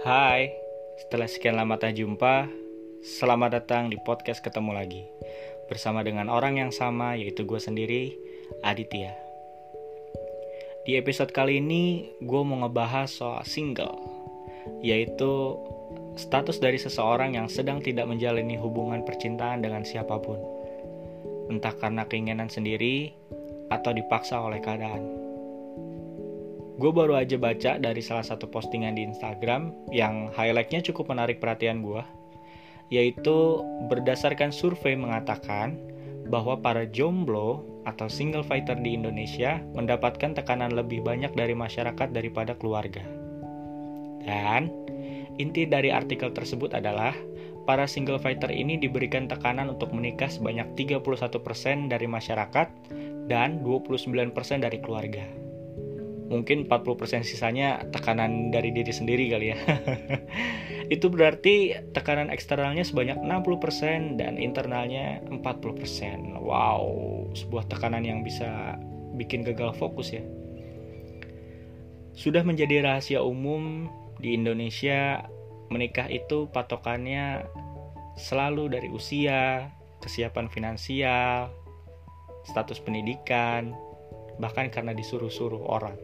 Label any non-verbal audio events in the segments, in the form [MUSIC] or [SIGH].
Hai, setelah sekian lama tak jumpa, selamat datang di podcast Ketemu Lagi. Bersama dengan orang yang sama, yaitu gue sendiri, Aditya. Di episode kali ini, gue mau ngebahas soal single Yaitu status dari seseorang yang sedang tidak menjalani hubungan percintaan dengan siapa pun. Entah karena keinginan sendiri, atau dipaksa oleh keadaan Gue baru aja baca dari salah satu postingan di Instagram yang highlightnya cukup menarik perhatian gue, yaitu berdasarkan survei mengatakan bahwa para jomblo atau single fighter di Indonesia mendapatkan tekanan lebih banyak dari masyarakat daripada keluarga. Dan inti dari artikel tersebut adalah para single fighter ini diberikan tekanan untuk menikah sebanyak 31% dari masyarakat dan 29% dari keluarga mungkin 40% sisanya tekanan dari diri sendiri kali ya. [LAUGHS] itu berarti tekanan eksternalnya sebanyak 60% dan internalnya 40%. Wow, sebuah tekanan yang bisa bikin gagal fokus ya. Sudah menjadi rahasia umum di Indonesia menikah itu patokannya selalu dari usia, kesiapan finansial, status pendidikan, bahkan karena disuruh-suruh orang.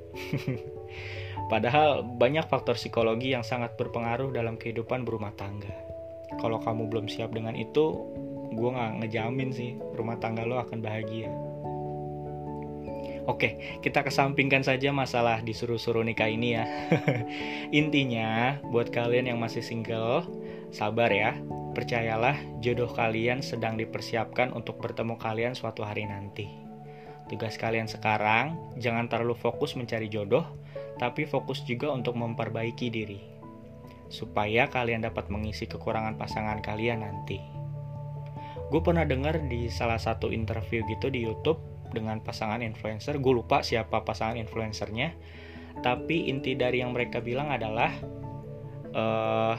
[LAUGHS] Padahal banyak faktor psikologi yang sangat berpengaruh dalam kehidupan berumah tangga. Kalau kamu belum siap dengan itu, gue gak ngejamin sih rumah tangga lo akan bahagia. Oke, kita kesampingkan saja masalah disuruh-suruh nikah ini ya. [LAUGHS] Intinya, buat kalian yang masih single, sabar ya. Percayalah, jodoh kalian sedang dipersiapkan untuk bertemu kalian suatu hari nanti. Tugas kalian sekarang jangan terlalu fokus mencari jodoh, tapi fokus juga untuk memperbaiki diri, supaya kalian dapat mengisi kekurangan pasangan kalian nanti. Gue pernah dengar di salah satu interview gitu di YouTube dengan pasangan influencer, gue lupa siapa pasangan influencernya, tapi inti dari yang mereka bilang adalah uh,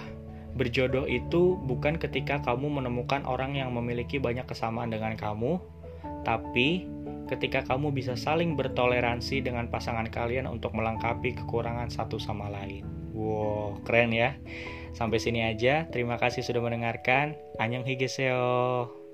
berjodoh itu bukan ketika kamu menemukan orang yang memiliki banyak kesamaan dengan kamu, tapi ketika kamu bisa saling bertoleransi dengan pasangan kalian untuk melengkapi kekurangan satu sama lain. Wow, keren ya. Sampai sini aja. Terima kasih sudah mendengarkan. Annyeong higeseo.